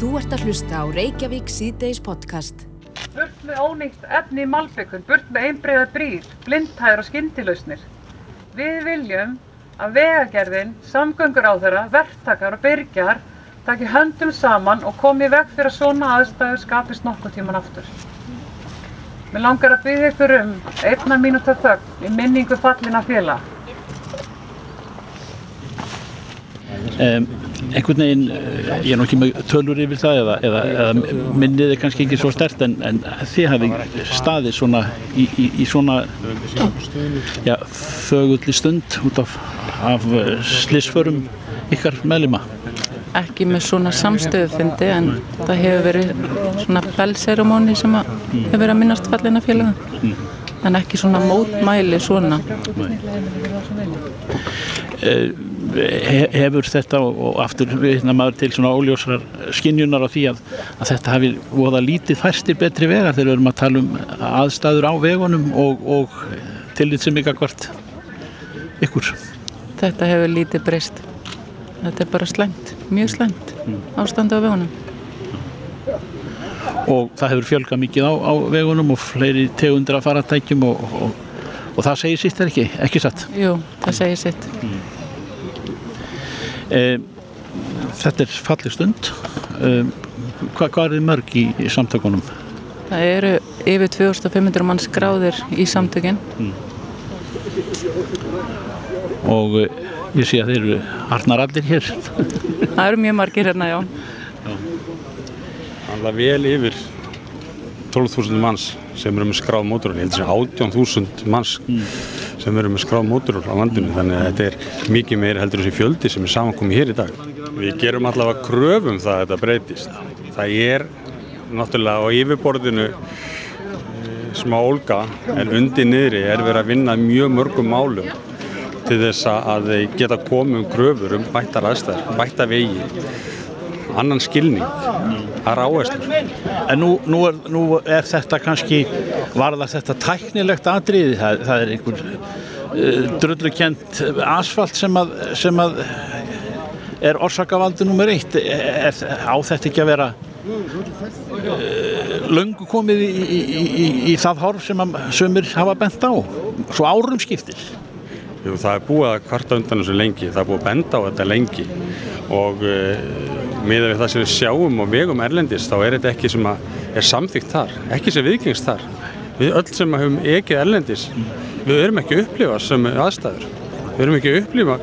Þú ert að hlusta á Reykjavík síðdeis podcast. Burt með ónýtt efni í malbyggum, burt með einbreyða brýr, blindhæður og skyndilösnir. Við viljum að vegagerðin, samgöngur á þeirra, verktakar og byrgjar taki höndum saman og komi veg fyrir að svona aðstæður skapist nokkuð tíman aftur. Mér langar að byggja ykkur um einna mínúta þögn í minningu fallina félag. Um, einhvern veginn, eh, ég er nú ekki með tölur yfir það eða, eða, eða minnið er kannski ekki svo stert en, en þið hafi staðið svona í, í, í svona já, þögulli stund út af, af slisförum ykkar meðlima? Ekki með svona samstöðu fyndi en það hefur verið svona bellseremóni sem að hefur verið að minnast fallina félaga. En ekki svona mótmæli svona hefur þetta og aftur viðna maður til svona óljósrar skinjunar á því að, að þetta hafi voða lítið færstir betri vegar þegar við erum að tala um aðstæður á vegunum og, og tillit sem ykkar hvort ykkur. Þetta hefur lítið breyst. Þetta er bara slæmt, mjög slæmt ástandi á vegunum. Og það hefur fjölga mikið á, á vegunum og fleiri tegundir að fara tækjum og, og, og það segir sitt er ekki, ekki satt? Jú, það segir sitt. Mm. E, þetta er fallið stund. E, Hva, hvað er þið mörg í, í samtökunum? Það eru yfir 2500 mann skráðir í samtökin. Mm. og e, ég sé að þeir eru harnar allir hér. Það eru mjög margir hérna, já. Það er vel yfir 12.000 manns sem eru með skráð mótur ég held að það er 18.000 manns. Mm. Sem eru með skráð mótur á landinu. Þannig að þetta er mikið meira heldur þessi fjöldi sem er samankomið hér í dag. Við gerum allavega kröfum það að þetta breytist. Það er náttúrulega á yfirborðinu smá olga en undir niðri er verið að vinna mjög mörgum málum til þess að þeir geta komið um kröfur um bættar aðstæðar, bætta vegi annan skilning. Að ráðast En nú, nú, er, nú er þetta kannski varða þetta tæknilegt atriði? Það, það er einhver uh, drullukent asfalt sem að, sem að er orsakavaldu nummer eitt. Er, á þetta ekki að vera uh, löngu komið í, í, í, í það horf sem að sömur hafa bent á? Svo árum skiptir. Jú, það er búið að kvarta undan þessu lengi. Það er búið að benda á þetta lengi. Og uh, miða við það sem við sjáum og vegum erlendist þá er þetta ekki sem er samþygt þar, ekki sem viðgengst þar. Við öll sem að höfum ekið erlendis við erum ekki að upplifa sem aðstæður. Við erum ekki að upplifa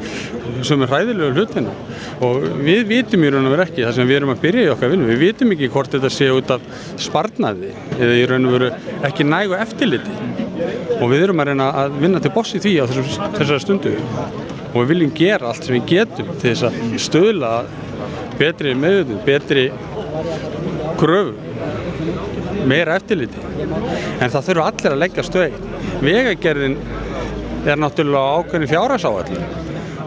sem er hræðilegu hlutina. Og við vitum í raun og veru ekki það sem við erum að byrja í okkar vinnu við vitum ekki hvort þetta sé út af sparnaði eða í raun og veru ekki nægu eftirliti. Og við erum að reyna að vinna til bossi því á þessari stundu og við viljum gera allt sem við getum til þess að stöðla betri meðutu, betri kröfu meira eftirliti. En það þurfa allir að leggja stöð vegagerðin er náttúrulega ákveðin fjárhagsáall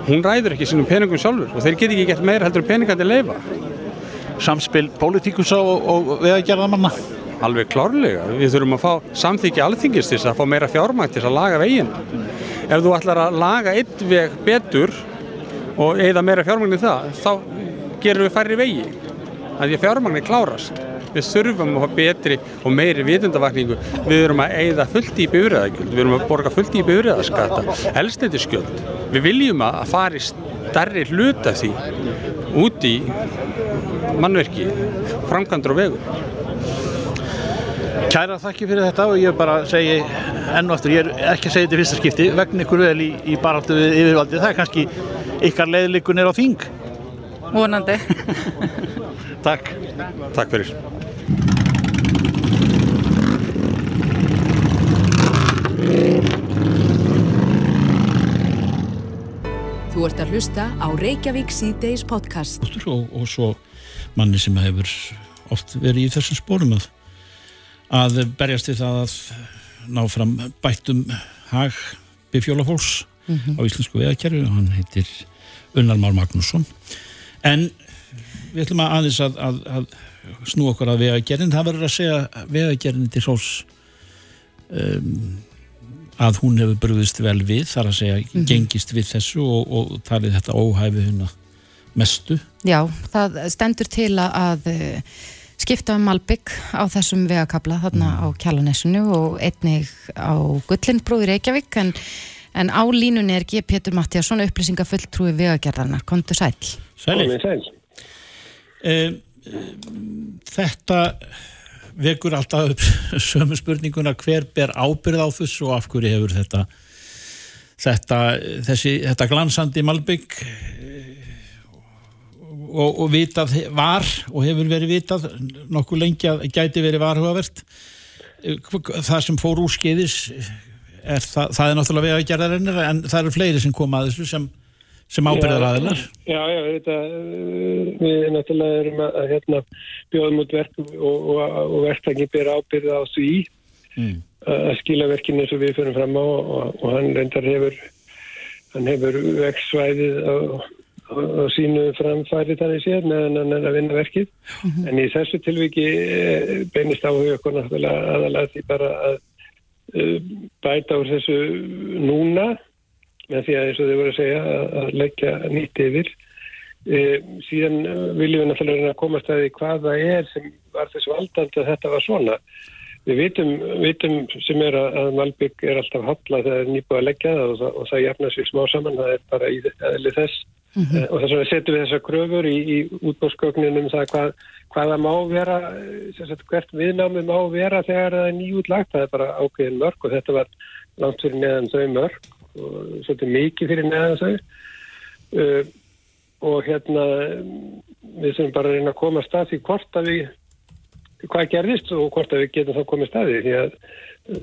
hún ræður ekki sínum peningum sjálfur og þeir get ekki gett meira heldur peningandi leifa Samspil pólitíkusa og, og vegagerðamanna Alveg klárlega, við þurfum að fá samþykja alþingist til þess að fá meira fjármægt til þess að laga veginn ef þú ætlar að laga eitt veg betur og eigða meira fjármægni það þá gerum við færri vegi. Að því að fjármagnin klárast. Við þurfum að hafa betri og meiri vitundavakningu við erum að eigða fullt í bifræðagjöld við erum að borga fullt í bifræðaskata elstættiskjöld við viljum að fari starri hlut af því út í mannverki framkantur og vegu Kæra þakki fyrir þetta og ég bara segi enn og aftur, ég er ekki að segja þetta í fyrsta skipti vegna ykkur vel í, í baráttu við yfirvaldi það er kannski ykkar leiðlikunir á þing. Vonandi. Takk. Takk fyrir. Þú ert að hlusta á Reykjavík síðdeis podcast. Og, og svo manni sem hefur oft verið í þessum spórum að, að berjast við það að ná fram bættum hag bifjólafólks mm -hmm. á íslensku veðakerfi og hann heitir Unnar Már Magnússon en við ætlum að aðeins að, að, að snú okkur að vegagerðin það verður að segja vegagerðin til hrós um, að hún hefur brúðist vel við þar að segja mm -hmm. gengist við þessu og, og talið þetta óhæfi hún að mestu. Já, það stendur til að, að eh, skipta um Malbygg á þessum vegakabla þarna á Kjallanesinu og einnig á Gullinbrúði Reykjavík en, en á línunni er G. Pétur Mattiasson upplýsinga fulltrúi vegagerðarnar. Kontu sæl. Sæli. Komið sæl. Eh, þetta vekur alltaf upp sömu spurninguna hver ber ábyrð á þessu og af hverju hefur þetta þetta, þessi, þetta glansandi Malbygg og, og vitað var og hefur verið vitað nokkuð lengi að gæti verið varhugavert það sem fór úr skeiðis er það, það er náttúrulega vega að gera reynir en það eru fleiri sem koma að þessu sem, sem ábyrðar aðeinar Já, já, þetta, við náttúrulega erum að, að hérna, bjóðum út verk og, og, og verktakinn ber ábyrða á því mm. að skila verkinu eins og við fyrir fram á og, og hann reyndar hefur hann hefur á, á sínu framfæri þannig séð meðan hann er að vinna verkið. En í þessu tilviki eh, beinist áhuga aðalega því bara að uh, bæta úr þessu núna með því að eins og þau voru að segja að, leggja nýtt yfir. E, síðan eh, viljum við náttúrulega komast að því hvað það er sem var þess valdandi að þetta var svona. Við vitum, vitum sem er að, Malbygg er alltaf halla þegar það er nýbúið að leggja það og, það það jafna sér smá saman það er bara í eðli þess mm -hmm. og þess vegna setjum við þessar kröfur í, í útbóðsgögninum það hvað, hvaða má vera sagt, hvert viðnámi má vera þegar það er nýjútlagt það er bara ákveðin mörg og þetta var langt fyrir neðan þau mörg og svolítið mikið fyrir neðan þau uh, og hérna við sem bara reyna að koma að stað því hvort að við hvað gerðist og hvort að við getum þá komið staði því að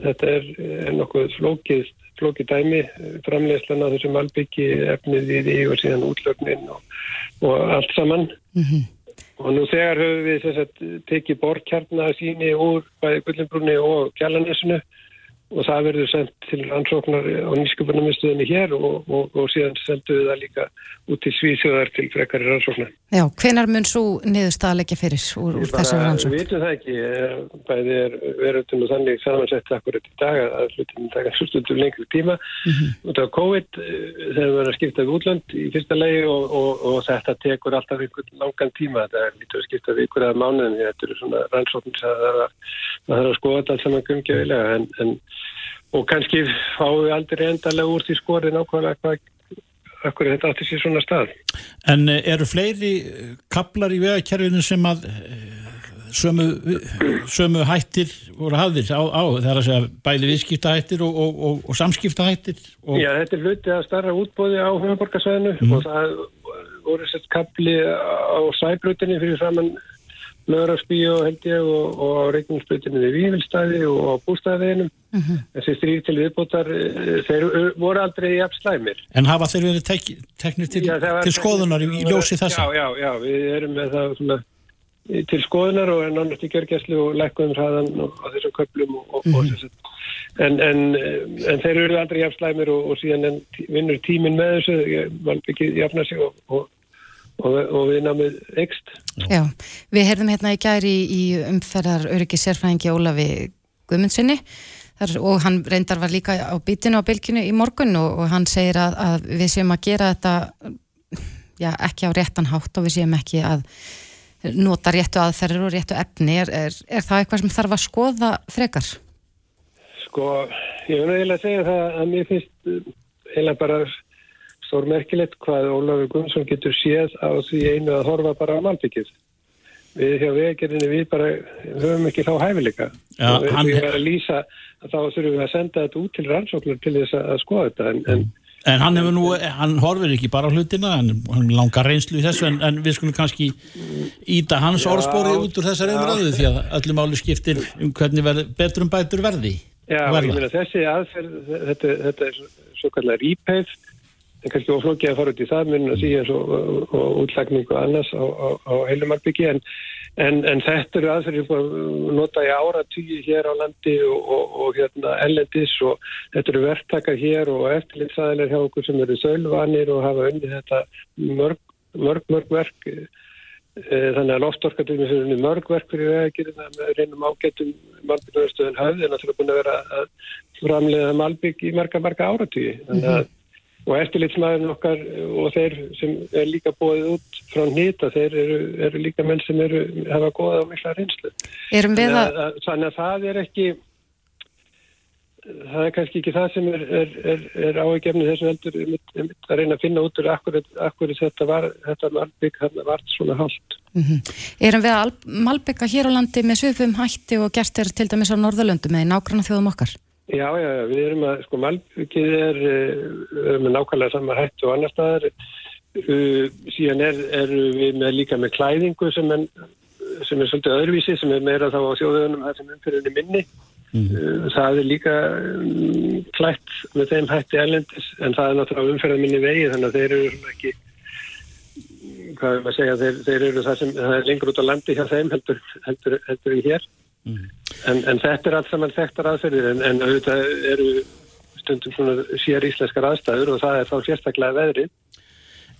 þetta er, er nokkuð flókið, flókið dæmi framlegslan á þessum albyggi efnið í því og síðan útlögnin og, og allt saman Mm -hmm. og nú þegar höfum við sagt, tekið borkjarna síni úr bæði Gullinbrunni og Kjallanesinu og það verður sendt til rannsóknar á nýsköpunarmiðstöðinni hér og, og, og síðan sendum við það líka út til Svíþjóðar til frekari rannsóknar. Já, hvenar mun svo niðurstað að leggja fyrir úr, úr þessari rannsókn? Við vitum það ekki, bæði er verðum og þannig samansett akkurat í dag að hlutum taka stundum lengri tíma mm -hmm. út af COVID þegar við verðum að skipta við útland í fyrsta legi og, og þetta tekur alltaf einhvern langan tíma, þetta er lítið að skipta við ykkur að mánuðin, þetta eru svona rannsóknir og kannski fáum við aldrei endalega úr því skorið nákvæmlega hvað akkur þetta átti sér svona stað. En eru fleiri kaplar í vegakerfinu sem að sömu, sömu hættir voru hafðir á, á þegar að segja bæli viðskiptahættir og, og, og, og samskiptahættir? Já, þetta er hluti að starra útbóði á höfuborgarsvæðinu mm. og það voru sett kapli á sæbrutinni fyrir framann Löðrarsbíu held ég og, og á reikningsbrutinu við Vívilstæði og á bústæðinum. Mm -hmm. Þessi stríð til viðbútar, þeir voru aldrei í apslæmir. En hafa þeir verið tek, teknir til, já, til skoðunar í, ljósi þessa? Já, já, já, við erum með það svona, til skoðunar og er nánast í gjörgjæslu og lækkuðum hraðan á þessum köplum og, og, mm -hmm. og þessu. En, en, en þeir eru aldrei í apslæmir og, og síðan en, vinnur tímin með þessu, mann byggir jafna sig og og, og við námið ekst. Já, við heyrðum hérna í gæri í umferðar öryggi sérfræðingi Ólafi Guðmundssoni og hann reyndar var líka á bitinu á bylginu í morgun og, og hann segir að, að við séum að gera þetta já, ekki á réttan hátt og við séum ekki að nota réttu aðferðir og réttu efni. Er, er, er það eitthvað sem þarf að skoða frekar? Sko, ég vil eiginlega segja það að mér finnst eiginlega bara stórmerkilegt hvað Ólafur Gunnsson getur séð á því einu að horfa bara á malbyggið. Við hjá vegagerðinni við bara höfum ekki þá hæfileika. Já, við hann... höfum að lýsa að þá þurfum við að senda þetta út til rannsóknur til þess að skoða þetta. En, en, en hann hefur nú, hann horfir ekki bara hlutina, hann langar reynslu í þessu en, en við skulum kannski íta hans orðspóri út úr þessar umræðu því að öllum áli skiptir um hvernig verð, betur um bætur verði. Já, ég meina þessi aðferð, þetta, þetta er svo kallar rípeið en kannski oflókið að fara út í það mun að síðan og, og útlagningu annars á, á, á heilumarbyggi en, en, en þetta eru aðferðir að nota í áratýji hér á landi og, og, og hérna ellendis og þetta eru verktakar hér og eftirlitsaðilega hjá okkur sem eru sölvanir og hafa unni þetta mörg, mörg, mörg verk. Þannig að loftorkatum er mörg verk fyrir vegagerð það með reynum ágættum malbyggjumstöðun höfð en það er búin að vera að framlega malbygg í marga, marga áratýji þannig að og eftirlitsmaðurinn okkar og þeir sem er líka bóðið út frá nýta, þeir eru, eru líka menn sem eru, hafa góða og mikla reynslu. Erum við að, þannig að það er ekki það er kannski ekki það sem er, er, er, er áhugjefni þessum heldur einmitt- einmitt að reyna að finna út úr akkur, þetta var, þetta malbygg hann var svona hálft. erum við að malbygga hér á landi með svipum hætti og gert er til dæmis á Norðurlöndum eða í nágranna þjóðum okkar? Já, já, við erum að, sko, malbyggið er, eh, með nákvæmlega sama hættu og annar staðar. Uh, síðan er, er við með líka með klæðingu sem er, sem er svolítið öðruvísi, sem er meira þá á þjóðunum þar sem umfyrinni minni. Uh, það er líka um, klætt með þeim hætti erlendis, en það er náttúrulega umfyrinni minni vegi, þannig að þeir eru ekki, hvað er maður að segja, þeir, þeir eru það sem, það er lengur út á landi hjá þeim heldur, heldur, heldur en hér. En, en þetta er allt saman þekktar aðferðir en, en auðvitað eru stundum svona sér íslenskar aðstæður og það er þá sérstaklega veðrið.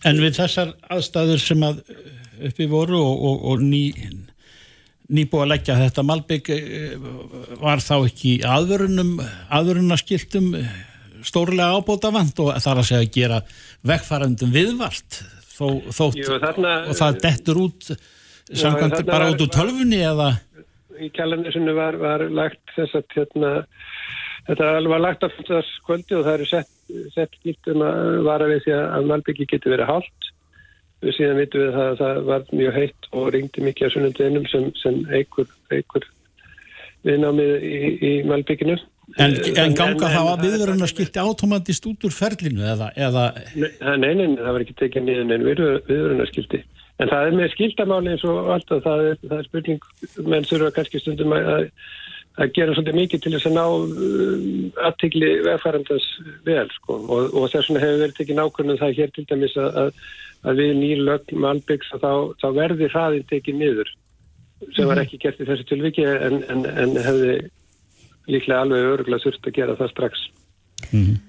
En við þessar aðstæður sem að uppi voru og, og, og ný, nýbúið að leggja þetta Malbygg eh, var þá ekki aðvörunum, aðvörunaskiltum stórlega ábóta vant og það er að segja að gera vegfærandum viðvart þó, þótt, Jú, þarna, og það dettur út samkvæmt bara út úr tölfunni eða í kjallarnesinu var, var lagt þess að hérna, þetta var lagt af kvöldi og það eru sett, sett skipt um að vara við því að Malbyggi getur verið hálft. Við síðan vitum við að það var mjög heitt og ringdi mikið á sunnundeginum sem, sem eigur, eigur viðnámið í, í Malbygginu. en, en ganga þá að það- viðvörunarskilti automatist út úr ferlinu eða, eða Nei, nei, nei, það var ekki tekið niður neinn viðvörunarskildi. En það er með skildamáli eins og alltaf, það er, það er spurning, menn þurfa kannski stundum að, að- að gera svolítið mikið til þess að ná um, aðtikli vegfærandans vel, sko. Og, og þess vegna hefur verið tekið nákvæmlega það hér til dæmis að, að, að við nýr lögn malbyggs að þá, þá verði hraðin tekið niður, sem var ekki gert í þessu tilviki en, en, en hefði líklega alveg örgulega þurft að gera það strax. Já, að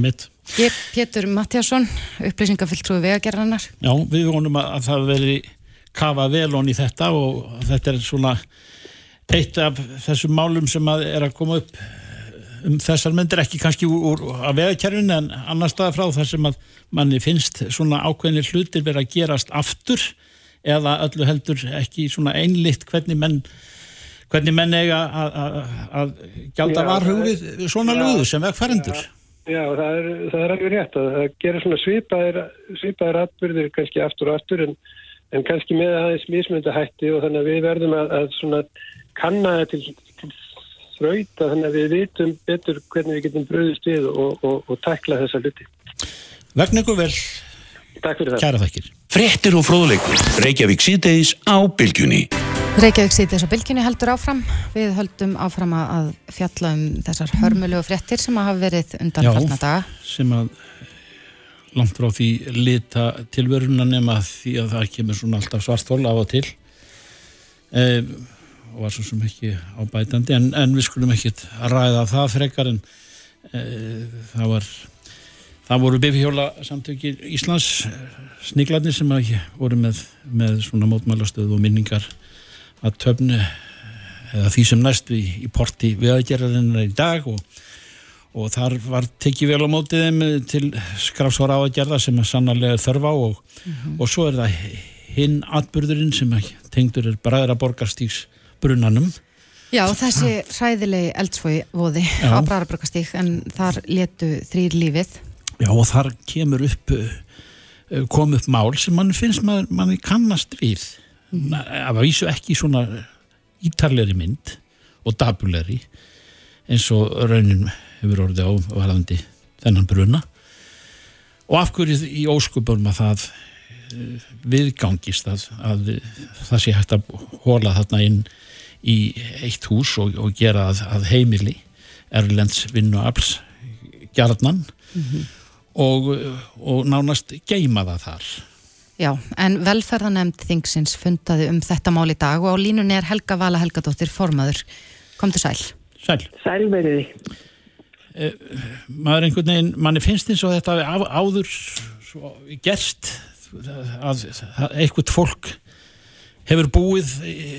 mitt ég, Pétur Mattiasson, upplýsingafulltrúi vegagerðanar. Já, við vonum að, að það veri kafa vel honni í þetta og þetta er svona eitt af þessum málum sem að er að koma upp um þessar myndir ekki kannski úr, úr að vegakerfinu en annar staða frá þar sem að manni finnst svona ákveðnir hlutir verið að gerast aftur eða öllu heldur ekki svona einlitt hvernig menn hvernig menn eiga að, að, að gjalda Já, varhug við svona já, lögðu sem vegfærendur. Já, það er, það er alveg rétt að það gerir svona svipaðir, svipaðir atbyrðir kannski aftur og aftur en, en kannski með aðeins mismynda hætti og þannig að við verðum að, að svona kanna það til, til þrauta þannig að við vitum betur hvernig við getum bröðist við og, og, og tækla þessa hluti. Vegna ykkur vel, Takk fyrir það. kæra þakkir. Fréttir og fróðleikur. Reykjavík síðdeis á bylgjunni. Reykjavík sýtis á bylginni heldur áfram. Við höldum áfram að fjalla um þessar hörmulegu fréttir sem að hafa verið undan fallna daga. sem að langt frá því lita tilvöruna nema því að það kemur svona alltaf svartól af og til e, og var svo sem ekki ábætandi en, en við skulum ekki ræða það frekar en e, það var það voru bifhjóla samtöki Íslands sniglarnir sem að voru með, með svona mótmælastöð og minningar að töfnu eða því sem næst í, í porti viðagerðarinnar í dag og og þar var tekið vel á mótið þeim til skrafsvara á að gerða sem að sannarlega er þörf á og, og svo er það hinn atbyrðurinn sem tengdur er bræðra borgarstíks brunanum Já, þessi hræðilegi eldsfói voði á Brarabrökkastík en þar letu þrýr lífið. Já og þar kemur upp uh, kom upp mál sem mann finnst maður, manni kannast við mm. Að vísu ekki svona ítarlegri mynd og dabulegri eins og raunin hefur orðið á varðandi þennan bruna. Og af hverju í óskupunum að það eh, viðgangist að, að það sé hægt að hóla þarna inn í eitt hús og, og gera að, að heimili Erlends vinnu afls gjarnan og, og nánast geima það þar Já, en velferðanemnd þingsins fundaði um þetta mál í dag og á línunni er Helga Vala Helgadóttir formaður. Komdu sæl. Sæl, Sælveriði. maður einhvern veginn, manni finnst eins og þetta á, áður svo gerst að, að eitthvað fólk hefur búið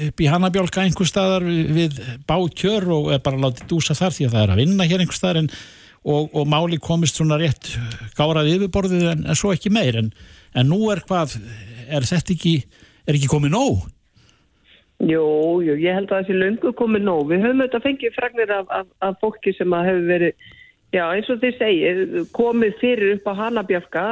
upp í Hannabjálka einhver staðar við, við bákjör og er bara látið dúsa þar því að það er að vinna hér einhver staðar en og, og máli komist svona rétt gárað yfirborðið en, en svo ekki meir en, en nú er hvað er þetta ekki, er ekki komið nóg? Jú, jú, ég held að þessi löngu komið nóg. Við höfum auðvitað fengið fragnir af, af, af fólki sem að hefur verið, já eins og þið segir, komið fyrir upp á Hanabjafka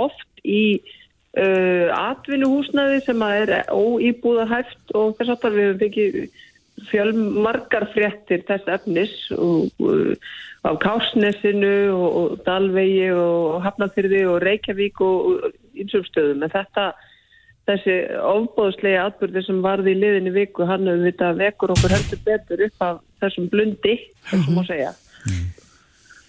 oft í uh, atvinnuhúsnaði sem að er óýbúðahæft og þess aftar við höfum fengið fjölmargar fréttir þess efnis og, og, á Kásnesinu og, og Dalvegi og Hafnarfyrði og Reykjavík og einsum stöðum. En þetta þessi ofbóðslega atbyrði sem varði í liðinni viku hann hefur vitað vekur okkur heldur betur upp af þessum blundi þessum má segja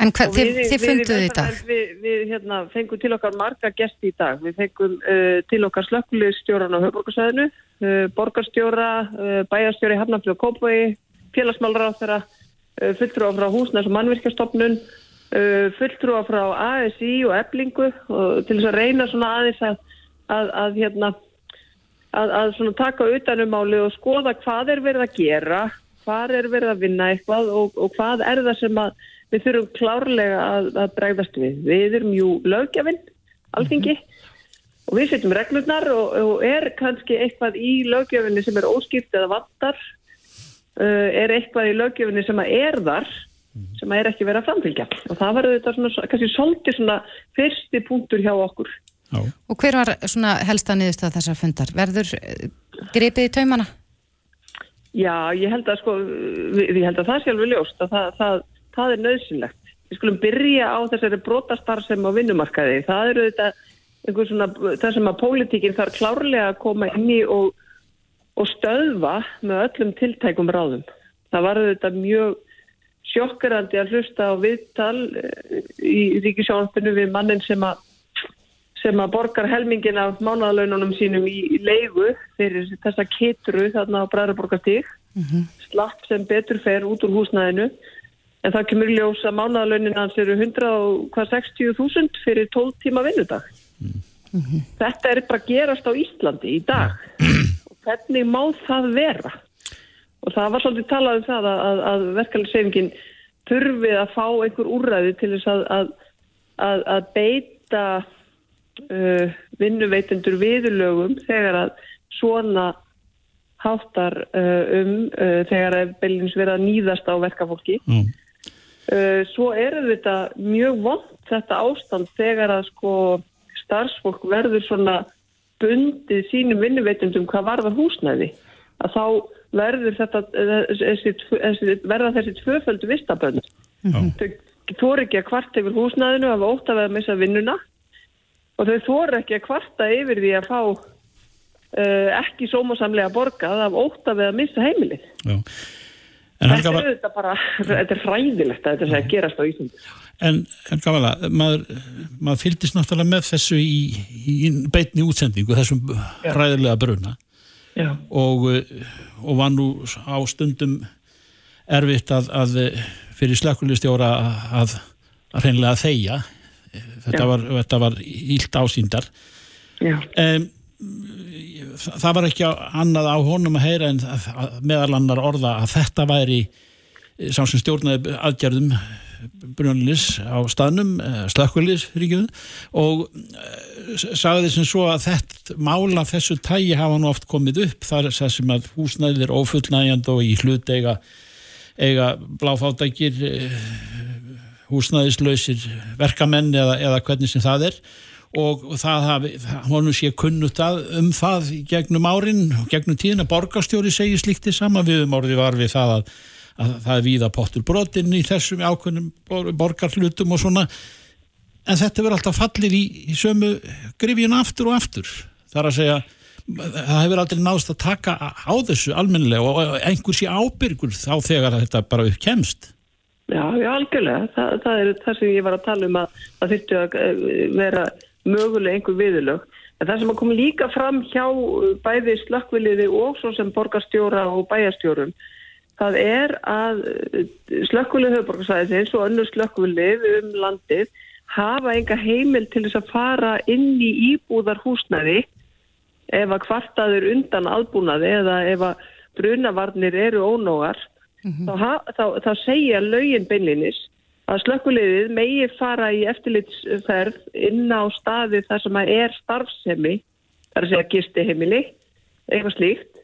En hvað, þið, þið funduðu við, þetta? Við, við hérna, fengum til okkar marga gesti í dag. Við fengum uh, til okkar slökkulegstjóran á höfborgarsæðinu, uh, borgarstjóra, uh, bæjarstjóri Hafnarfjörð og Kópaví, félagsmálrar á þeirra, fulltrúa frá húsnæs og mannvirkjastofnun, fulltrúa frá ASI og eblingu og til þess að reyna svona aðeins að, að, að, hérna, að, að svona taka utanumáli og skoða hvað er verið að gera, hvað er verið að vinna eitthvað og, og hvað er það sem að við þurfum klárlega að, að bregðast við. Við erum jú lögjafinn, alþingi, og við setjum reglurnar og, og er kannski eitthvað í lögjafinni sem er óskipt eða vantar, uh, er eitthvað í lögjafinni sem að er þar, sem að er ekki verið að framfylgja. Og það var þetta svona, kannski svolítið svona fyrsti punktur hjá okkur. Já. Og hver var svona helsta niðurstað þessar fundar? Verður eh, gripið í taumana? Já, ég held að sko, við, ég held að það sé alveg ljóst að það, það, það er nöðsynlegt. Við skulum byrja á þessari brotastar sem á vinnumarkaði. Það eru þetta svona, það sem að pólitíkinn þarf klárlega að koma inn í og, og stöðva með öllum tiltækum ráðum. Það var þetta mjög sjokkerandi að hlusta á viðtal eh, í ríkisjónastinu við mannin sem að sem að borgar helmingin af mánaðalaununum sínum í leigu fyrir þessa kitru þarna á Bræðarborgastík slapp sem betur fer út úr húsnæðinu en það kemur ljós að mánaðalaunin hans eru 160.000 fyrir 12 tíma vinnudag. Þetta er bara gerast á Íslandi í dag. Og hvernig má það vera? Og það var svolítið talað um það að, að, verkefnisefingin þurfið að fá einhver úrræði til þess að, að, að, að beita uh, vinnuveitendur viðurlögum þegar að svona háttar uh, um uh, þegar að beilins verið að nýðast á verkafólki. Mm. Uh, svo er þetta mjög vond þetta ástand þegar að sko starfsfólk verður svona bundið sínum vinnuveitendum hvað varða húsnæði. Að þá verður þetta, þessi, þessi, verða þessi tvöföldu vistabönd. Þau þór ekki að kvart yfir húsnæðinu af ótt að vera að missa vinnuna og þau þór ekki að kvarta yfir því að fá uh, ekki sómasamlega borgað af ótt að vera að missa heimilið. Já. En Þetta er, þetta bara, þetta er hræðilegt að þetta sé að gerast á Íslandi. en Helga var maður, maður fylgdist náttúrulega með þessu í, í beitni útsendingu, þessum ræðilega bruna Já. og, eh, og var nú á stundum erfitt að, að eh, fyrir slökkulistjóra að, að hreinlega þegja þetta Já. var, þetta var ílt ásýndar Já. um, það var ekki annað á honum að heyra en meðal annar orða að þetta væri eh, sá sem stjórnaði aðgerðum brunlis á staðnum slökkvilis og eh, sagði sem svo að þetta mála þessu tægi hafa nú oft komið upp. Þar sem að húsnæðir ófullnægjand og í hlut eiga, eiga bláfátækir húsnæðislausir verkamenn eða, eða hvernig sem það er og það hafi, honum sé kunnut að um það gegnum árin og gegnum tíðin að borgarstjóri segir slíkt því sama. Við um orði var við það að, að það er víða pottur brotinn í þessum ákveðnum bor- borgarhlutum og svona. En þetta verður alltaf fallið í, í sömu grifjun aftur og aftur. Þar að segja það hefur aldrei náðst að taka á þessu almennilega og og einhver sé ábyrgur þá þegar þetta bara uppkemst Já, já, algjörlega. Þa, það er það sem ég var að tala um að það þurfti að eh, vera mögulega einhver viðurlög. En það sem að koma líka fram hjá eh, bæði slökkviliði og svo sem borgarstjóra og bæjarstjórum, það er að slökkvilið höfuborgarsæðis eins og önnur slökkvilið um landið hafa enga heimil til þess að fara inn í íbúðar húsnæði ef að kvartaður undan aðbúnaði eða ef að brunavarnir eru ónógar þá, ha- þá, þá segja lögin beinlinis að slökkuliðið megi fara í eftirlitsferð inn á staði þar sem að er starfsemi, þar að segja gisti heimili, eitthvað slíkt,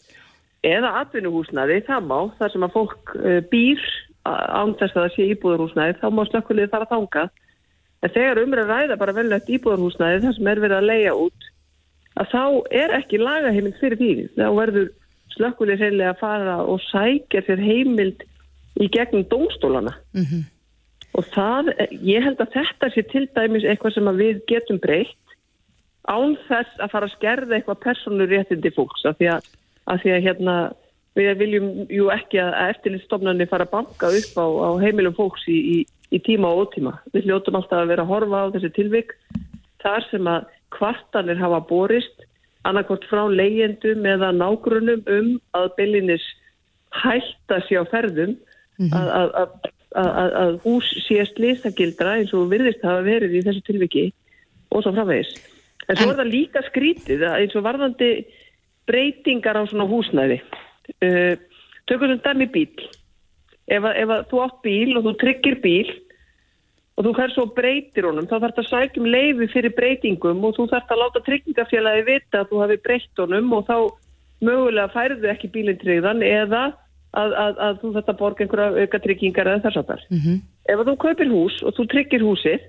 eða atvinnuhúsnaði, það má, þar sem að fólk uh, býr án þess að það sé íbúðarhúsnaði, þá má slökkuliðið fara þangað. En þegar umræð ræða bara velnægt íbúðarhúsnaði, þar sem er verið að leia út, að þá er ekki lagaheimild fyrir því. Þá verður slökkulið reynilega að fara og sækja fyrir heimild í gegnum dómstólana. Mm -hmm. Og það, ég held að þetta sé til dæmis eitthvað sem við getum breytt án þess að fara að skerða eitthvað personur réttindi fólks. Af því að, að, því að hérna, við viljum jú ekki að eftirlitstofnarnir fara að banka upp á, á heimilum fólks í, í, í tíma og ótíma. Við hljóttum alltaf að vera að horfa á þessi tilvik þar sem að kvartanir hafa borist annarkort frá leyendum eða nágrunum um að byllinis hætta sér á ferðum mm -hmm. að, að, að, að hús sé slýsagildra eins og virðist hafa verið í þessu tilviki og svo framvegis. En svo er það líka skrítið eins og varðandi breytingar á svona húsnæði. Uh, tökum við dæmi bíl. Ef, ef þú átt bíl og þú tryggir bíl og þú fær svo breytir honum, þá þarf það að sækjum leifi fyrir breytingum og þú þarf að láta tryggingafélagi vita að þú hafi breytt honum og þá mögulega færðu ekki bílintriðan eða að, að, að þú þarf að borga einhverja auka tryggingar eða þess að þar. Mm -hmm. Ef þú kaupir hús og þú tryggir húsið,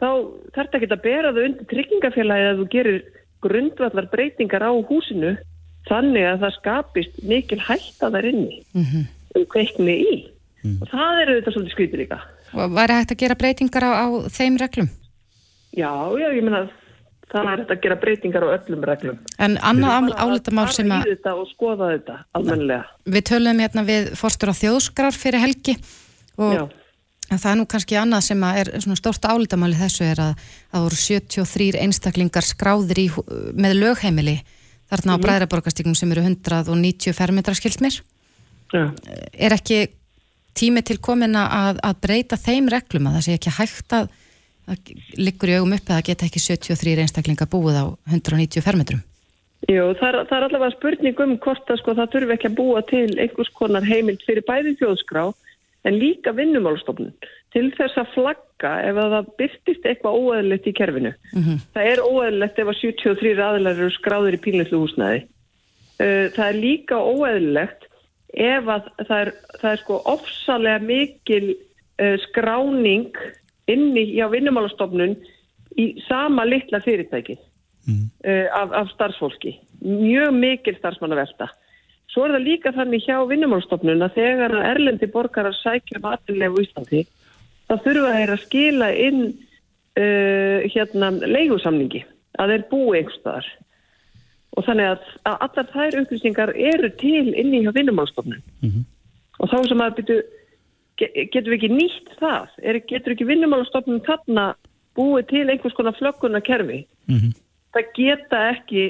þá þarf það ekki að bera þau undir tryggingafélagi að þú gerir grundvallar breytingar á húsinu þannig að það skapist mikil hætt að það er inni mm -hmm. um kveikni í. Mm. Og það eru þetta svolítið skrítir líka. Og væri hægt að gera breytingar á, á þeim reglum? Já, já, ég menna það er hægt að gera breytingar á öllum reglum. En annað álitamál sem að... Það er í þetta og skoða þetta almenlega. Við töluðum hérna við fórstur á þjóðskrar fyrir helgi og já. það er nú kannski annað sem er svona stórt álitamáli þessu er að það voru 73 einstaklingar skráðir í, með lögheimili þarna á -hmm. bræðraborgastíknum sem eru 190 fermetra skilsmir. Já. Er ekki tími til komin að, að breyta þeim reglum að það sé ekki hægt að, að liggur í augum upp að það geta ekki 73 einstaklinga búið á 190 fermetrum? Jú, það er, það er allavega spurning um hvort að sko, það þurfi ekki að búa til einhvers konar heimild fyrir bæði þjóðskrá en líka vinnumálstofnun til þess að flagga ef að það byrtist eitthvað óæðilegt í kerfinu. Mm -hmm. Það er óæðilegt ef að 73 aðlar eru skráður í pínleitlu húsnæði. Það er líka óæðilegt ef að það er, það er sko ofsalega mikil skráning inni á vinnumálastofnun í sama litla fyrirtæki mm. uh, af, af starfsfólki. Mjög mikil starfsmannavelta. Svo er það líka þannig hjá vinnumálastofnun að þegar erlendi borgarar sækja um aðlilegu í Íslandi þá þurfa þeir að skila inn uh, hérna leigusamningi að þeir búi einhverstaðar og þannig að, að allar þær upplýsingar eru til inni hjá vinnumálstofnun mm -hmm. og þá sem að byrju, getur við ekki nýtt það? Er, getur ekki vinnumálstofnun þarna búið til einhvers konar flögguna kerfi mm -hmm. það geta ekki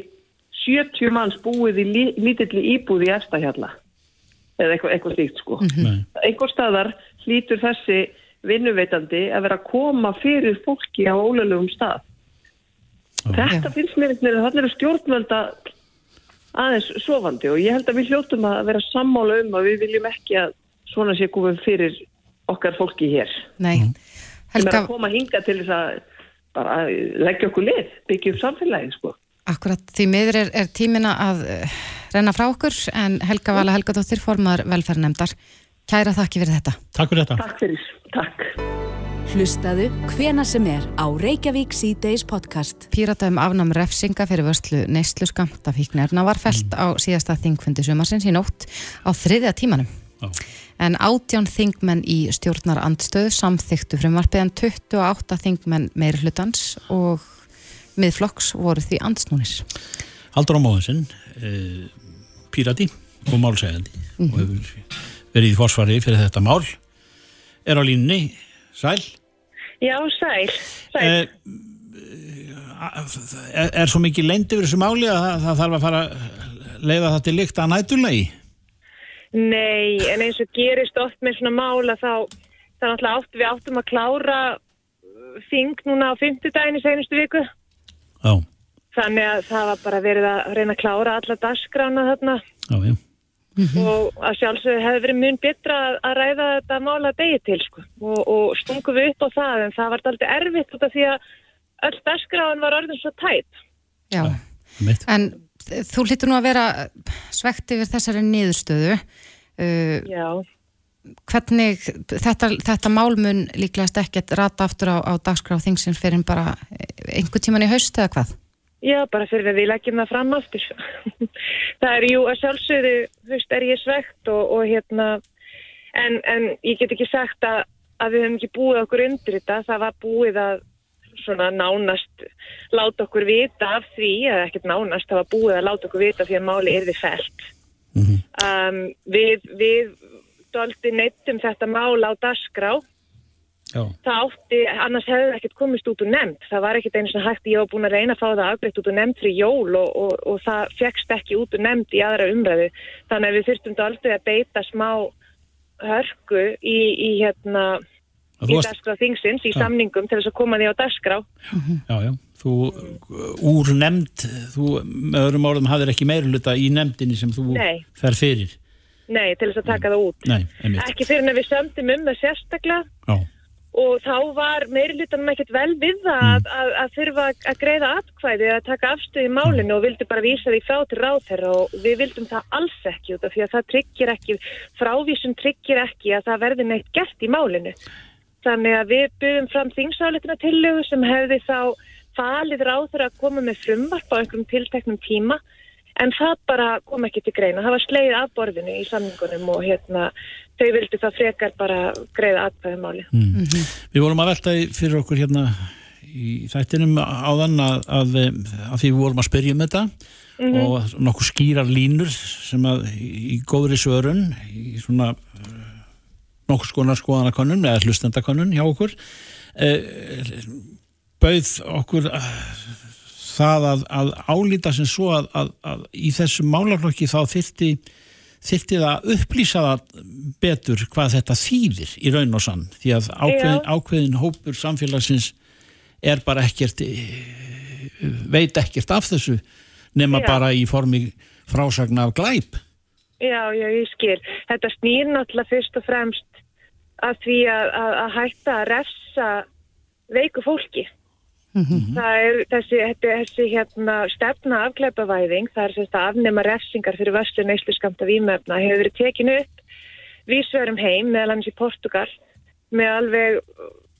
70 manns búið í lítilli íbúði í efstahjalla eða eitthvað, eitthvað slíkt sko. Mm -hmm. einhver staðar hlýtur þessi vinnuveitandi að vera að koma fyrir fólki á ólöfum stað. Þetta finnst mér einhvern veginn að það eru stjórnvölda aðeins sofandi og ég held að við hljóttum að vera sammála um að við viljum ekki að svona sé komið fyrir okkar fólki hér. Nei. Helga... Það er að koma að hinga til þess að bara leggja okkur lið, byggja upp samfélagin sko. Akkurat, því miður er, er tímina að uh, renna frá okkur en Helga Vala Helgadóttir formar velferðnemdar. Kæra þakki fyrir þetta. Takk fyrir þetta. Takk fyrir, takk. Hlustaðu hvena sem er á Reykjavík C-Days podcast. Píratum afnam refsinga fyrir vörslu neyslu skamt af híknarna var felt mm. á síðasta þingfundi sumarsins í nótt á þriðja tímanum. Oh. En átján þingmenn í stjórnar andstöðu samþyktu frumvarpiðan 28 þingmenn meir hlutans og miðflokks voru því andsnúnis. Haldur á móðunsinn, eh, pírati og málsægandi mm -hmm. og hefur verið í forsvari fyrir þetta mál. Er á línni Sæl? Já, sæl. sæl. Eh, er, er svo mikið leint yfir þessu máli að það, það þarf að fara að leiða það til líkt að nætulegi? Nei, en eins og gerist oft með svona mála þá þannig að við áttum að klára þing núna á fymtudagin í senustu viku. Já. Þannig að það var bara verið að reyna að klára alla dasgrána þarna. Já, já. og að sjálfsögðu hefði verið mun betra að, að ræða þetta mála degi til sko. og, og stungum við upp á það en það var alltaf erfitt út af því að öll dagskráin var orðin svo tætt Já, en þú hlýttur nú að vera svegt yfir þessari niðurstöðu uh, Hvernig þetta, þetta málmun líklegast ekkert rata aftur á, á dagskrá þingsins fyrir bara einhver tíman í haust eða hvað? Já, bara fyrir að við leggjum það fram aftur. það er jú að sjálfsögðu, veist, er ég svegt og, og hérna, en, en ég get ekki sagt að, að við höfum ekki búið okkur undir þetta. Það var búið að svona nánast láta okkur vita af því, eða ekkert nánast, það var búið að láta okkur vita því að máli er þið fælt. Mm -hmm. um, við, við doldi neittum þetta mál á dasgrá Já. það átti, annars hefði það ekkert komist út úr nefnd, það var ekkert einu sem hægt ég var búin að reyna að fá það afbreytt út úr nefnd fyrir jól og, og, og það fegst ekki út úr nefnd í aðra umræðu þannig að við þurftum aldrei að beita smá hörku í, í hérna í dasgrá þingsins, í já. samningum til þess að koma því á dasgrá Já, já, þú úr nefnd þú, með öðrum árum, hafðir ekki meiruluta í nefndinni sem þú Nei. fer fyrir? Nei, til þess að taka það út. Nei, ekki fyrir að við sömdum um það sérstaklega. Já. Og þá var meirilutanum ekkert vel við það mm. að, að þurfa að greiða atkvæði að taka afstöði í málinu og vildi bara vísa því frá til ráðherra. Og við vildum það alls ekki út af því að það tryggir ekki, frávísum tryggir ekki að það verði neitt gert í málinu. Þannig að við byggum fram þingsáletina tillögu sem hefði þá falið ráðherra að koma með frumvarp á einhverjum tilteknum tíma en það bara kom ekki til greina. Það var sleið af borðinu í samningunum og hérna þau vildi það frekar bara greiða aðbæðum máli. Mm. Mm -hmm. Við vorum að velta fyrir okkur hérna í þættinum áðan að, að, að því við vorum að spyrja um þetta mm -hmm. og nokkuð skýrar línur sem að í góðri svörun í svona nokkuð skonar skoðanakonun eða hlustendakonun hjá okkur eh, bauð okkur það að, að álýta sem svo að í þessum málarlokki þá þyrti þyrti það að upplýsa það betur hvað þetta þýðir í raun og sann. Því að ákveðin, ákveðin hópur samfélagsins er bara ekkert eh, veit ekkert af þessu nema já. bara í formi frásagna af glæp. Já, já, ég skil. Þetta snýr náttúrulega fyrst og fremst að því að, að, að hætta að refsa veiku fólki Mm -hmm. Það er þessi, þessi hérna, stefna afkleipavæðing, það er sérst að afnema refsingar fyrir vörslu neyslu skamta výmöfna, hefur verið tekinu upp vísverum heim, meðal hans í Portugal, með alveg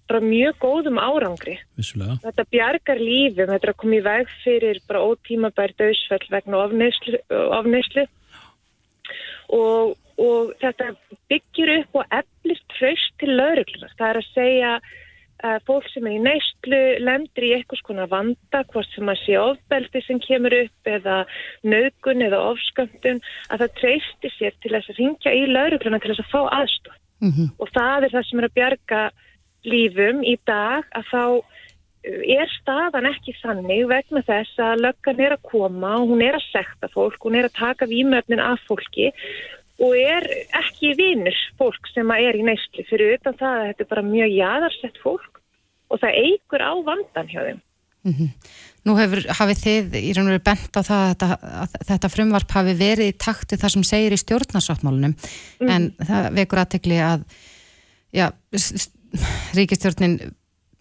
bara mjög góðum árangri. Vissulega. Þetta bjargar lífum, þetta er að koma í veg fyrir bara ótímabær döðsfell vegna ofneyslu og, og þetta byggir upp og eflist tröst til lauruglunar. Það er að segja að fólk sem er í neistlu lendur í eitthvað svona vanda, hvort sem að sé ofbeldi sem kemur upp eða nögun eða ofsköndun, að það treystir sér til þess að ringja í laurugluna til þess að fá aðstof. Mm -hmm. Og það er það sem er að bjarga lífum í dag að þá uh, er staðan ekki þannig vegna þess að löggan er að koma og hún er að sekta fólk, hún er að taka výmöfnin af fólki og er ekki vinnur fólk sem er í neysli fyrir utan það að þetta er bara mjög jæðarsett fólk og það eigur á vandan hjá þeim. Mm -hmm. Nú hefur, hafið þið í raun og veru bent á það að þetta, að þetta frumvarp hafi verið í takti þar sem segir í stjórnarsáttmálunum mm en það vekur aðtegli að já, ríkistjórnin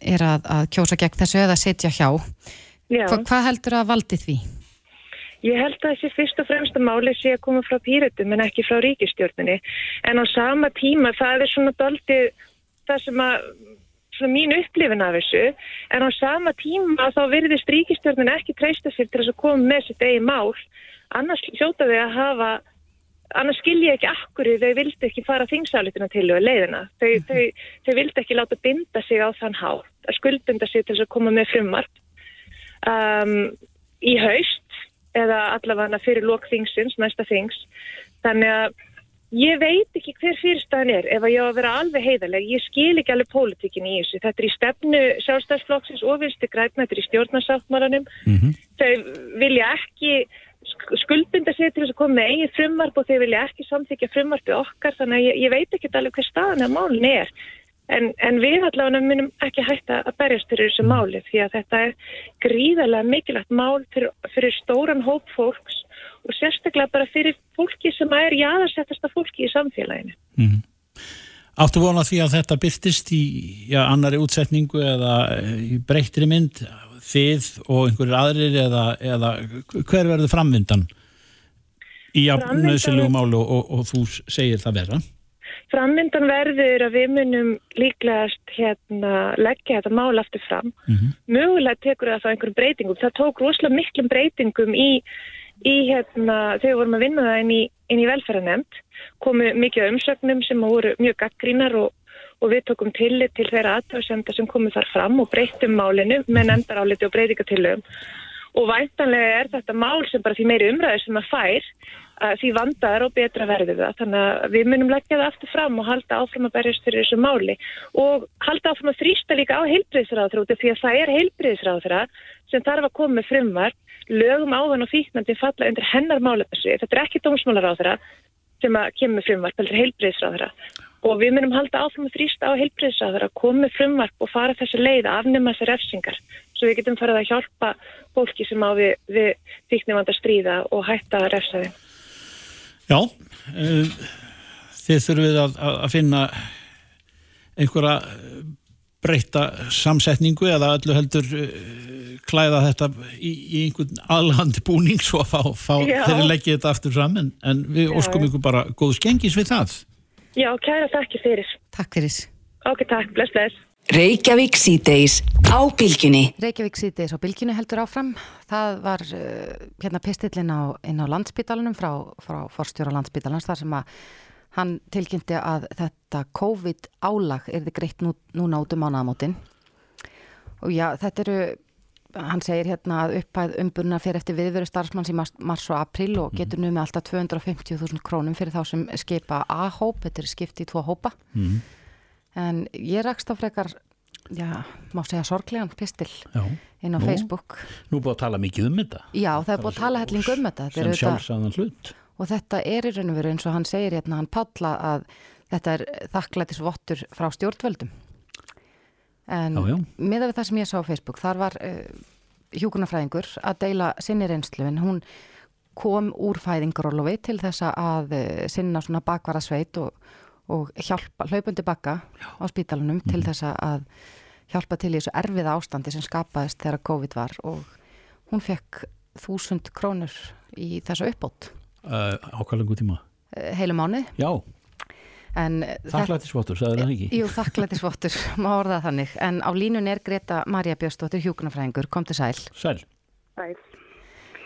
er að, að kjósa gegn þessu eða setja hjá. Hva, hvað heldur að valdi því? Ég held að þessi fyrst og fremsta máli sé að koma frá pýratum en ekki frá ríkistjórnini. En á sama tíma það er svona doldi það sem að, svona mín upplifin af þessu, en á sama tíma þá verðist ríkistjórnin ekki treysta sér til þess að koma með sitt eigi mál. Annars hljóta þau að hafa, annars skilja ekki akkur þau vildi ekki fara þingsálitina til og leiðina. Þau, mm -hmm. þau, þau vildi ekki láta binda sig á þann hál, að skuldbinda sig til þess að koma með frumvarp. Um, í haust eða allavega fyrir lokþingsins, næsta þings. Þannig að ég veit ekki hver fyrirstæðan er ef að ég á að vera alveg heiðaleg. Ég skil ekki alveg pólitíkin í þessu. Þetta er í stefnu sjálfstæðsflokksins og vilsti grætna, þetta er í stjórnarsáttmálanum. Mm -hmm. Þau vilja ekki skuldbinda sig til þess að koma með eigin frumvarp og þau vilja ekki samþykja frumvarpi okkar þannig að ég, ég veit ekki alveg hver staðan að málun er. En, en við allavega munum ekki hætta að berjast fyrir þessu máli því að þetta er gríðarlega mikilvægt mál fyrir, fyrir stóran hóp fólks og sérstaklega bara fyrir fólki sem er jáðarsettasta fólki í samfélaginu. Mm. Áttu vona því að þetta byrtist í já, annari útsetningu eða eh, í breyttri mynd þið og einhverjir aðrir eða, eða hver verður framvindan í Framvindan- nöðsilegu málu og, og, og þú segir það vera? Frammyndan verður að við munum líklegast hérna leggja þetta mál aftur fram. Mögulega tekur það þá einhverjum breytingum. Það tók rosalega miklum breytingum í, í hérna, þegar við vorum að vinna það inn í, í velferðanemnd. Komu mikið umsögnum sem voru mjög gaggrínar og, og við tókum tillit til þeirra aðtöðsenda sem komu þar fram og breyttum málinu með nefndaráliti og breytingatillögum. Og væntanlega er þetta mál sem bara því meiri umræður sem að fær því vandaðar og betra verður það. Þannig að við munum leggja það aftur fram og halda áfram að berjast fyrir þessu máli og halda áfram að þrýsta líka á af því að það er heilbriðsráður sem þarf að koma með frumvar lögum áðan og fíknandi falla undir hennar málefnasvið. Þetta er ekki dómsmálaráður sem að kemur með frumvarp, heldur heilbriðsráður og við munum halda áfram að þrýsta á heilbriðsráður að koma með frumvarp og fara þessu leið afnema þessi svo við getum farið að hjálpa fólki sem á við, við fíknivanda stríða og hætta að refsa þeim. Já, uh, þið þurfið að, að að finna einhverja eh, breyta samsetningu eða öllu heldur uh, klæða þetta í, í einhvern aðlandi búning svo að fá, fá þeirri leggja þetta aftur fram en, en við Já, óskum ykkur bara góð skengis við það. Já, kæra þakki fyrir. Takk fyrir. Ok, takk, bless, bless. Reykjavík síðdeis á bylgjunni. Reykjavík síðdeis á bylginu heldur áfram. Það var uh, hérna pistillin á, inn á landsbítalunum frá, frá forstjóra landsbítalans þar sem að hann tilkynnti að þetta COVID álag er þið greitt nú, núna út um mánaðamótin. Og já, þetta eru, hann segir hérna að upphæð umbunna fyrir eftir viðveru starfsmanns í mars, mars og april og getur nú með alltaf 250.000 krónum fyrir þá sem skipa A-hóp, þetta er skipt í tvo hópa. Mm. En ég rakst á frekar, já, má segja sorglegan pistil Já. inn á Nú. Facebook. Nú er búið að tala mikið um þetta Já, það er búið að tala helling um þetta. Sem sjálfsagðan hlut. Og þetta er í raun og veru eins og hann segir hérna, hann Pálla að þetta er þakklætisvottur frá stjórnvöldum. En miða við það sem ég sá á Facebook, þar var uh, hjúkunarfræðingur að deila sinni reynslu en hún kom úr fæðingarólofi til þess að uh, sinna svona bakvara sveit og, og hjálpa, hlaupundi bakka á spítalunum til þess að hjálpa til í þessu erfiða ástandi sem skapaðist þegar COVID var og hún fekk þúsund krónur í þessu uppbót. Uh, Ákvæðlengu tíma. eh, heilu mánuð Já, en eh, þakklættisvottur, sagði það ekki? Jú, þakklættisvottur, má orða það þannig. En á línun er Greta Marja Björnsdóttir hjúkunarfræðingur, kom til sæl. Sæl. Sæl.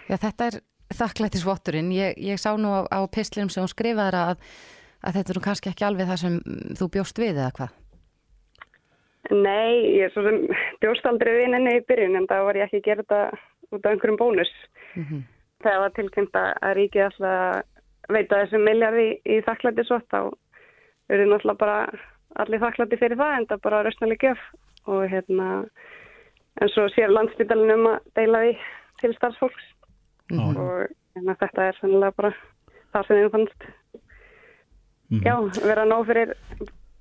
Já, þetta er þakklættisvotturinn ég, ég sá nú á, á pislinum sem hún skrifaði að, að þetta er nú kannski ekki alveg það sem mm, þú bjóst við eða hvað? Nei, ég er svo sem bjóst aldrei við henni í byrjun en það var ég ekki að gera þetta út af einhverjum bónus. Þegar var tilkynnt að ríkið alltaf veita þessum miljardi í, í þakklættisvott þá eru náttúrulega bara allir þakklætti fyrir það en það bara rausnalega gjöf. Og hérna en svo sér landsbytalinn um að deila því til starfsfólks. Og hérna, þetta er sannilega bara það sem þið fannst Já, vera nóg fyrir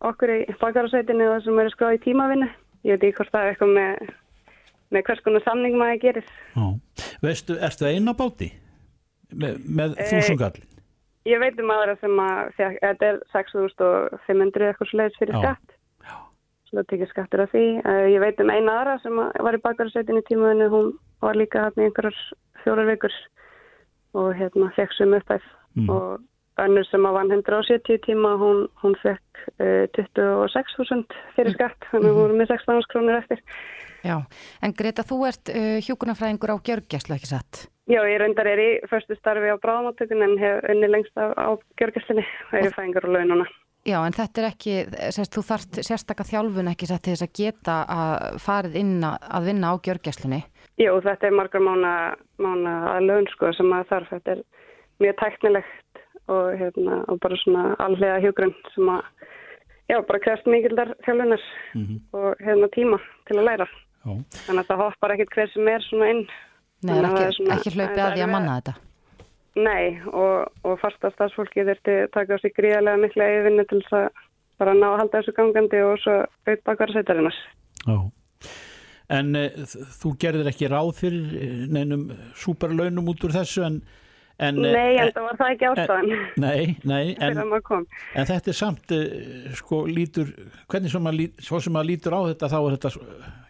okkur í bakarasveitinu og það sem eru skráð í tímavinnu. Ég veit ekki hvort það er eitthvað með, með hvers konar samning maður gerir. Já. Veistu, ertu einn á báti? Með, með Eh, þúsungall? Ég veit um aðra sem að þetta er 6.500 eitthvað slegis fyrir Já. skatt. Svo það tekið skattur af því. Eh, Ég veit um eina aðra sem að var í bakarasveitinu í tímavinnu, hún var líka hann í einhverjar fjórar vikur og hérna fekk sum uppæð Mm. og önnur sem að vann 170 tíma, hún, hún fekk uh, 26.000 fyrir skatt, þannig að hún voru með 16 krónur eftir. Já, en Greta, þú ert uh, hjúkunarfræðingur á gjörgjæslu, ekki satt? Já, ég reyndar er í förstu starfi á bráðamáttökun en hef unni lengst á, á gjörgjastlinni og er í fæðingar og laununa. Já, en þetta er ekki, sérst, þú þarft sérstakka þjálfun ekki satt til þess að geta að farið inn að, vinna á gjörgjæslunni. Jú, þetta er margar mána, mána að laun sko sem að þarf. Þetta er mjög tæknilegt og, hérna, og bara svona allega hjúgrunn sem að, já, bara krefst mikildar þjálfunar og hérna tíma til að læra. Já. Þannig að það hoppar ekkit hver sem er svona inn. Nei, er ekki, svona- ekki hlaupið það að því að manna þetta. Nei, og, og fasta stafsfólki þurfti taka á sig gríðarlega mikla yfirvinni til þess að bara ná að halda þessu gangandi og svo auðvitað bakar sveitarinnar. Já. En e, þú gerðir ekki ráð fyrir eh, neinum súperlaunum út úr þessu en, En, Nei, en eh, það var það ekki ástæðan Nei, nei, en, að en þetta er samt sko lítur, hvernig svo, maður, lít- svo sem maður lítur á þetta þá er þetta,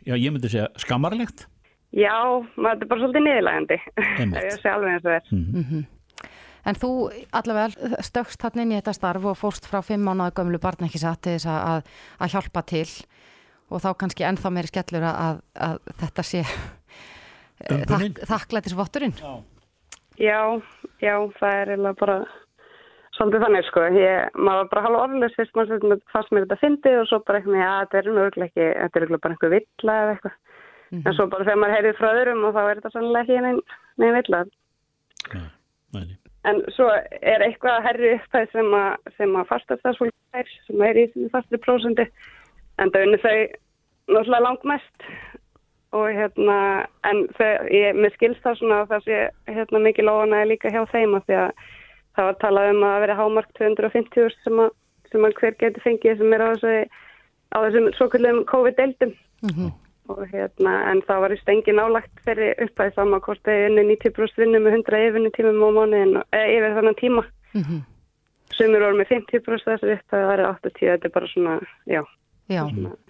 já ég myndi segja skammarlegt Já, maður er bara svolítið niðurlægandi. Ég sé alveg eins og þér. Mhm. En þú allavega stökkst hann inn í þetta starf og fórst frá fimm mánuða gömlu barn ekki satt til þess að, að hjálpa til og þá kannski ennþá meiri skellur að, að þetta sé þakklætisvotturinn. Já, já, það er eiginlega bara svolítið þannig, sko. Ég, maður var bara halva orðilegs fyrst, maður sem fannst mér þetta fyndið og svo bara eitthvað, já, þetta er nú örugglega ekki, þetta er örugglega bara einhver villa eða eitthvað. En svo bara þegar maður heyrið frá öðrum og þá er þetta sannlega ekki neinn nein villa. nei. En svo er eitthvað herri upphæð sem að, sem að fastastafsfólk er, sem er í þessu fastri prósundi, en það unni þau náttúrulega langmest og hérna, en þau, ég, mér skilst það svona að það sé hérna mikið lóðanæði líka hjá þeim að því að það var talað um að vera hámark 250 sem að, sem að hver geti fengið sem er á þessu, á þessum svokullum COVID-deildum. Og hérna, en það var í stengi nálagt fyrir upphæð saman hvort þau unni 90% vinnu með 100 yfirni tímum á mánuðin, eða yfir þannig tíma. Mhm. sumir voru með 50% þessu upphæð það er 80, þetta er bara svona, já. Já,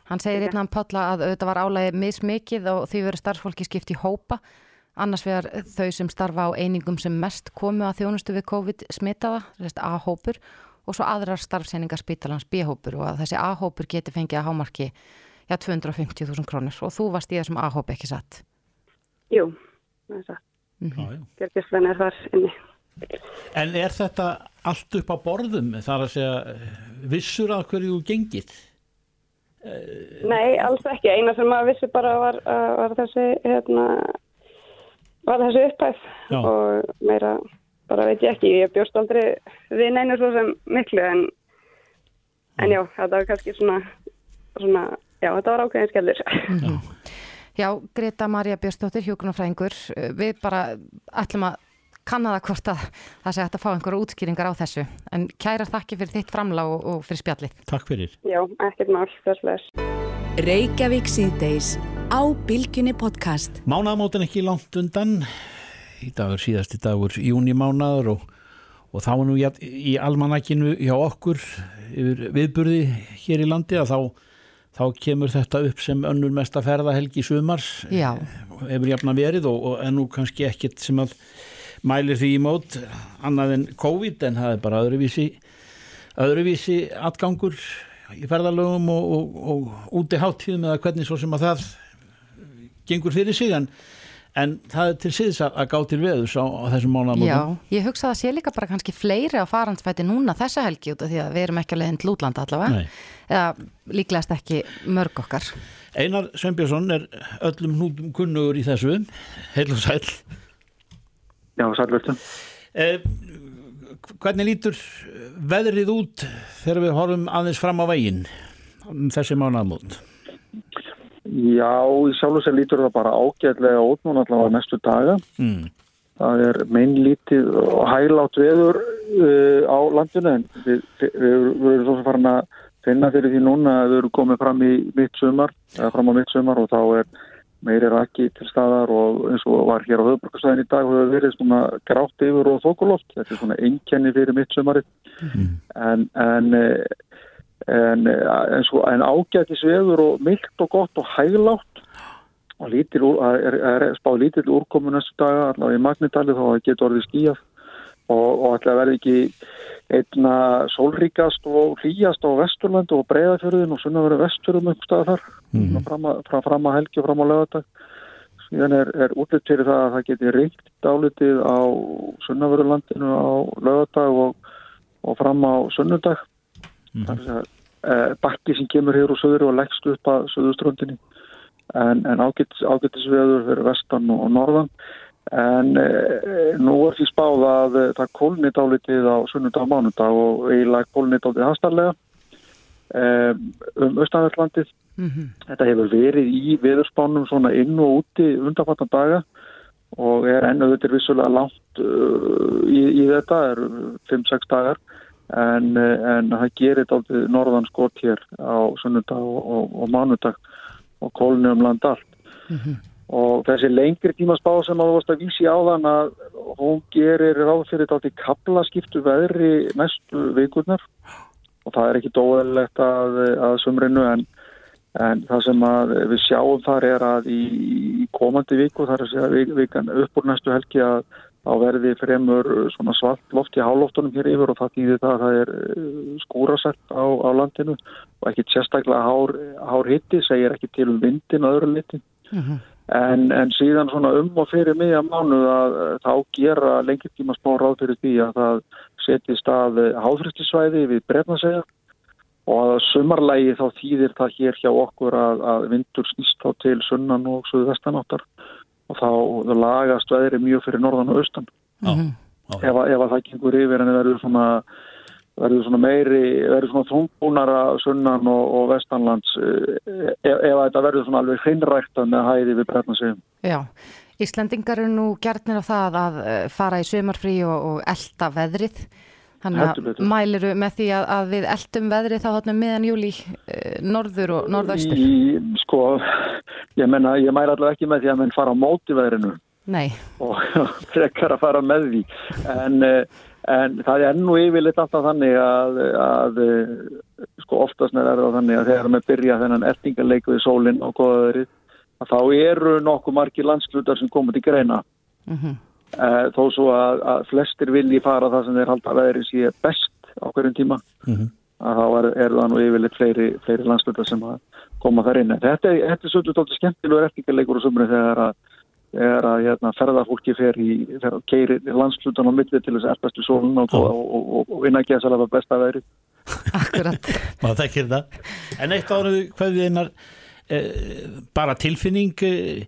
hann segir einnig hann Pálla að auðvitað var álægi mismikið og því verið starfsfólki skipt í hópa. Annars vegar þau sem starfa á einingum sem mest komu að þjónustu við COVID smitaða, þess að A-hópur og svo aðrar starfseiningar spítalans B-hópur og að þessi A-hópur geti fengið að hámarki já, 250.000 krónur. Og þú varst í þessum A-hóp ekki satt. Jú, það er Já, já. Björgislein er þar inni. En er þetta allt upp á borðum? Þar að segja eh, vissur að hverju þú gengið? Nei, alls ekki. Eina sem maður vissi bara var, var þessi hérna, var þessi upphæð Já. og meira bara veit ég ekki. Ég bjóst aldrei við neinu svo sem miklu en, en já, þetta var kannski svona, svona já, þetta var ákveðin skellur. Já, Greta Maria Björnsdóttir, hjókunarfræðingur, við bara ætlum að kanna það hvort að það sé hægt að fá einhverja útskýringar á þessu. En kæra þakki fyrir þitt framlag og, og fyrir spjallið. Takk fyrir. Já, ekkert mál, þessleis. Reykjavík síðdeis á Bilginni podcast. Mánaðamótin ekki langt undan í dagur síðasti dagur júnimánaður og, og þá er nú í, í almanakinu hjá okkur yfir viðburði hér í landi að þá, þá kemur þetta upp sem önnur mesta ferðahelgi sumars Já. hefur jafna verið og, og en nú kannski ekkit sem að mælir því í mót annað en COVID en það er bara öðruvísi öðruvísi atgangur í ferðalögum og, og, og úti háttíðum eða hvernig svo sem að það gengur fyrir sig en, en það er til síðs að, að gá til veðus á, á þessum mánaðamótum Já, ég hugsa að það sé líka bara kannski fleiri á farandsfæti núna þessa helgi út af því að við erum ekki að leiðin til útlanda allavega. Nei. Eða líklegast ekki mörg okkar. Einar Sveinbjörnsson er öllum hnútum kunnugur í þessu heil og sæl Já, sælvöldu. eh, Hvernig lítur veðrið út þegar við horfum aðeins fram á veginn um þessi mánaðamót? Já, í sjálf og sér lítur það bara ágætlega út núna allavega næstu daga. Mm. Það er meinlítið og hæglátt veður uh, á landinu en við, við, við erum svo sem farin að finna fyrir því núna að við erum komið fram í mitt sumar, eða fram á mitt sumar og þá er meiri rakki til staðar og eins og var hér á höfbrukarstæðin í dag hefur verið svona grátt yfir og þokuloft. Þetta er svona einkenni fyrir mitt sumarið. En, en, en, en, en ágætis veður og myllt og gott og hæglátt og lítil, er, er, er spáð lítill úrkomu næstu daga allavega í Magnitali þá getur orðið skíjað og, og ætla að verði ekki einna sólríkast og hlýjast á Vesturlandu og Breiðafjörðin og sunna verið Vesturðum einhver stað þar. Mm. fram, að, frá, fram að helgi og fram á lögadag síðan er, er útlitt fyrir það að það geti reynt dálitið á sunnaverulandinu á lögadag og, og fram á sunnudag. Er að e, bakki sem kemur hér úr söður og leggst upp að söðuströndinni en, en ágætis, ágætisveður fyrir vestan og norðan en e, nú er því spáð að e, það kólni dálitið á sunnudag og mánudag og eiginlega kólni dálitið hastarlega e, um austanverðlandið Þetta hefur verið í veðurspánum svona inn og úti undanfattan daga og er enn auðvitað vissulega langt í, í þetta, er 5-6 dagar. En, en það gerir þetta norðan skot hér á sunnudag og, og, og mánudag og kólni um land allt. Og þessi lengri tímaspá sem að þú varst að vísi á þann að hún gerir ráð fyrir þetta til kaplaskiptu veðri næstu vikurnar. Og það er ekki dóðilegt að, að sumrinu en, en það sem við sjáum þar er að í, í komandi viku þar er segja vikan upp úr næstu helgi að þá verði fremur svart loft í hálóftunum hér yfir og það týðir það að það er skúrasett á, á landinu. Og ekki sérstaklega hár, hár hitti, segir ekki til um vindin að öðru liti. En, en síðan svona um og fyrir miðja mánuð að eh, þá gera lengir tíma smá ráð fyrir því að það setji stað háfristisvæði við brefnasegja og að sumarlægi þá þýðir það hér hjá okkur að, að vindur snýst þá til sunnan og suðu vestanáttar og þá lagast veðri mjög fyrir norðan og austan. Já, Ef, að- ef að það gengur yfir en það verður svona verður svona meiri, verður svona þungbúnara sunnan og, og vestanlands eh, ef, ef þetta verður svona alveg hreinræktað með hæði við brefnasegjum. Já, Íslandingar eru nú gjarnir á það að eh, fara í sömarfrí og, og elda veðrið. Þannig að mæliru með því að, að við eldum veðrið þá þarna meðan júli eh, norður og norðaustur. Sko, ég menna, ég mæri allavega ekki með því að menn fara á móti veðrinu Nei, og frekar að fara með því en, eh, en það er nú yfirleitt alltaf þannig að, að eh, sko oftast er það þannig að þegar maður byrja þennan ertingarleik við sólinn og góðaðurinn að þá eru nokkuð margir landslutar sem koma til greina Mhm. eh, þó svo að, að flestir vilji fara það sem þeir halda að veðri sé best á hverjum tíma Mhm. að þá er, er það nú yfirleitt fleiri, fleiri landslutar sem koma þar inn. Þetta, þetta er svolítið skemmtilegur eftirleikur á sumri þegar að, þegar að hérna, ferðarfólki fer í fer að keiri landslutan á milli til þess við sólun og, og, og, og, og vinna að gesa alveg besta veðri. akkurat. maður þekkir þetta en eitt árið hvað við einar eh, bara tilfinning eh,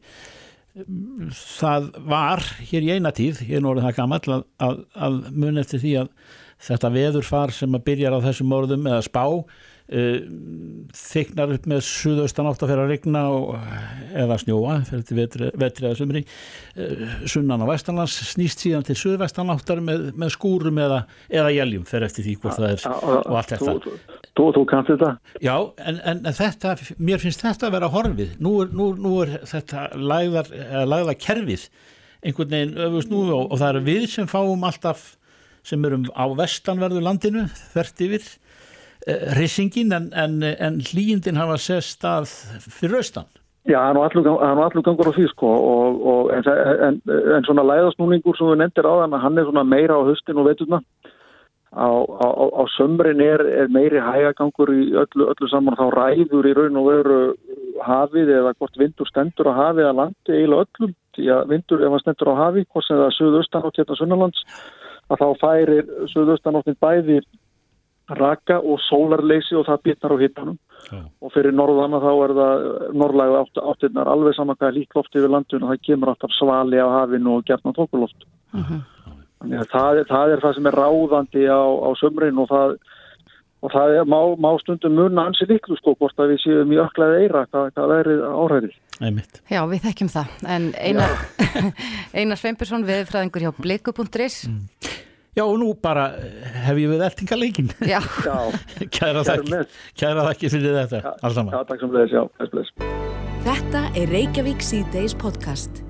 það var hér í eina tíð, ég er nú orðið það gamall að, að, að mun eftir því að þetta veðurfar sem að byrjar á þessum orðum eða spá uh, þyknar upp með suðaustan átt að fyrir að regna og, eða snjóa fyrir vetri, vetri eða sumri uh, sunnan á vestanlands snýst síðan til suðvestan áttar með, með skúrum eða, eða jæljum fyrir eftir því hvort það er og allt þetta Þú, þú, þú kannst þetta? Já, en, en, þetta, mér finnst þetta að vera horfið. Nú er, nú, nú er þetta lagðar, eða lagða kerfið einhvern veginn öfust nú og, og það eru við sem fáum alltaf sem erum á vestanverðu landinu þvert yfir uh, rissingin en, en, en hlýjindin hafa sest að fyrir austan. Já, er nú allur, allur gangur á því sko og, og en, en, svona læðasnúningur sem við nefndir á þann hann er svona meira á höstin og veturna á, á, á, á sömrin er, er meiri hægagangur í öllu, öllu saman þá ræður í raun og veru hafið eða hvort vindur stendur á hafið að landi eiginlega öllum því að vindur ef hann stendur á hafi hvort sem það er suðaustanátt hérna sunnalands að þá færir suðaustanáttin bæði raka og sólarleysi og það bitnar á hittanum og fyrir norðana þá er það norðlægu átt, áttirnar alveg saman hvað er líkt loft yfir landinu það kemur alltaf svali á hafinu og gertna tókuloft þannig að það, er- það er það sem er ráðandi á, á sömrin og það og það er, má, má stundum munna ansi liklu sko hvort að við séum í öklaði eira hvað, hvað verið Einmitt. Já, við þekkjum það. En Einar, Einar Sveinbjörnsson, viðfræðingur hjá bliku.is. Já, og nú bara hef ég við. Já. Kæra þakki, fyrir þetta, bless. Þetta er Reykjavík síðdeis podcast.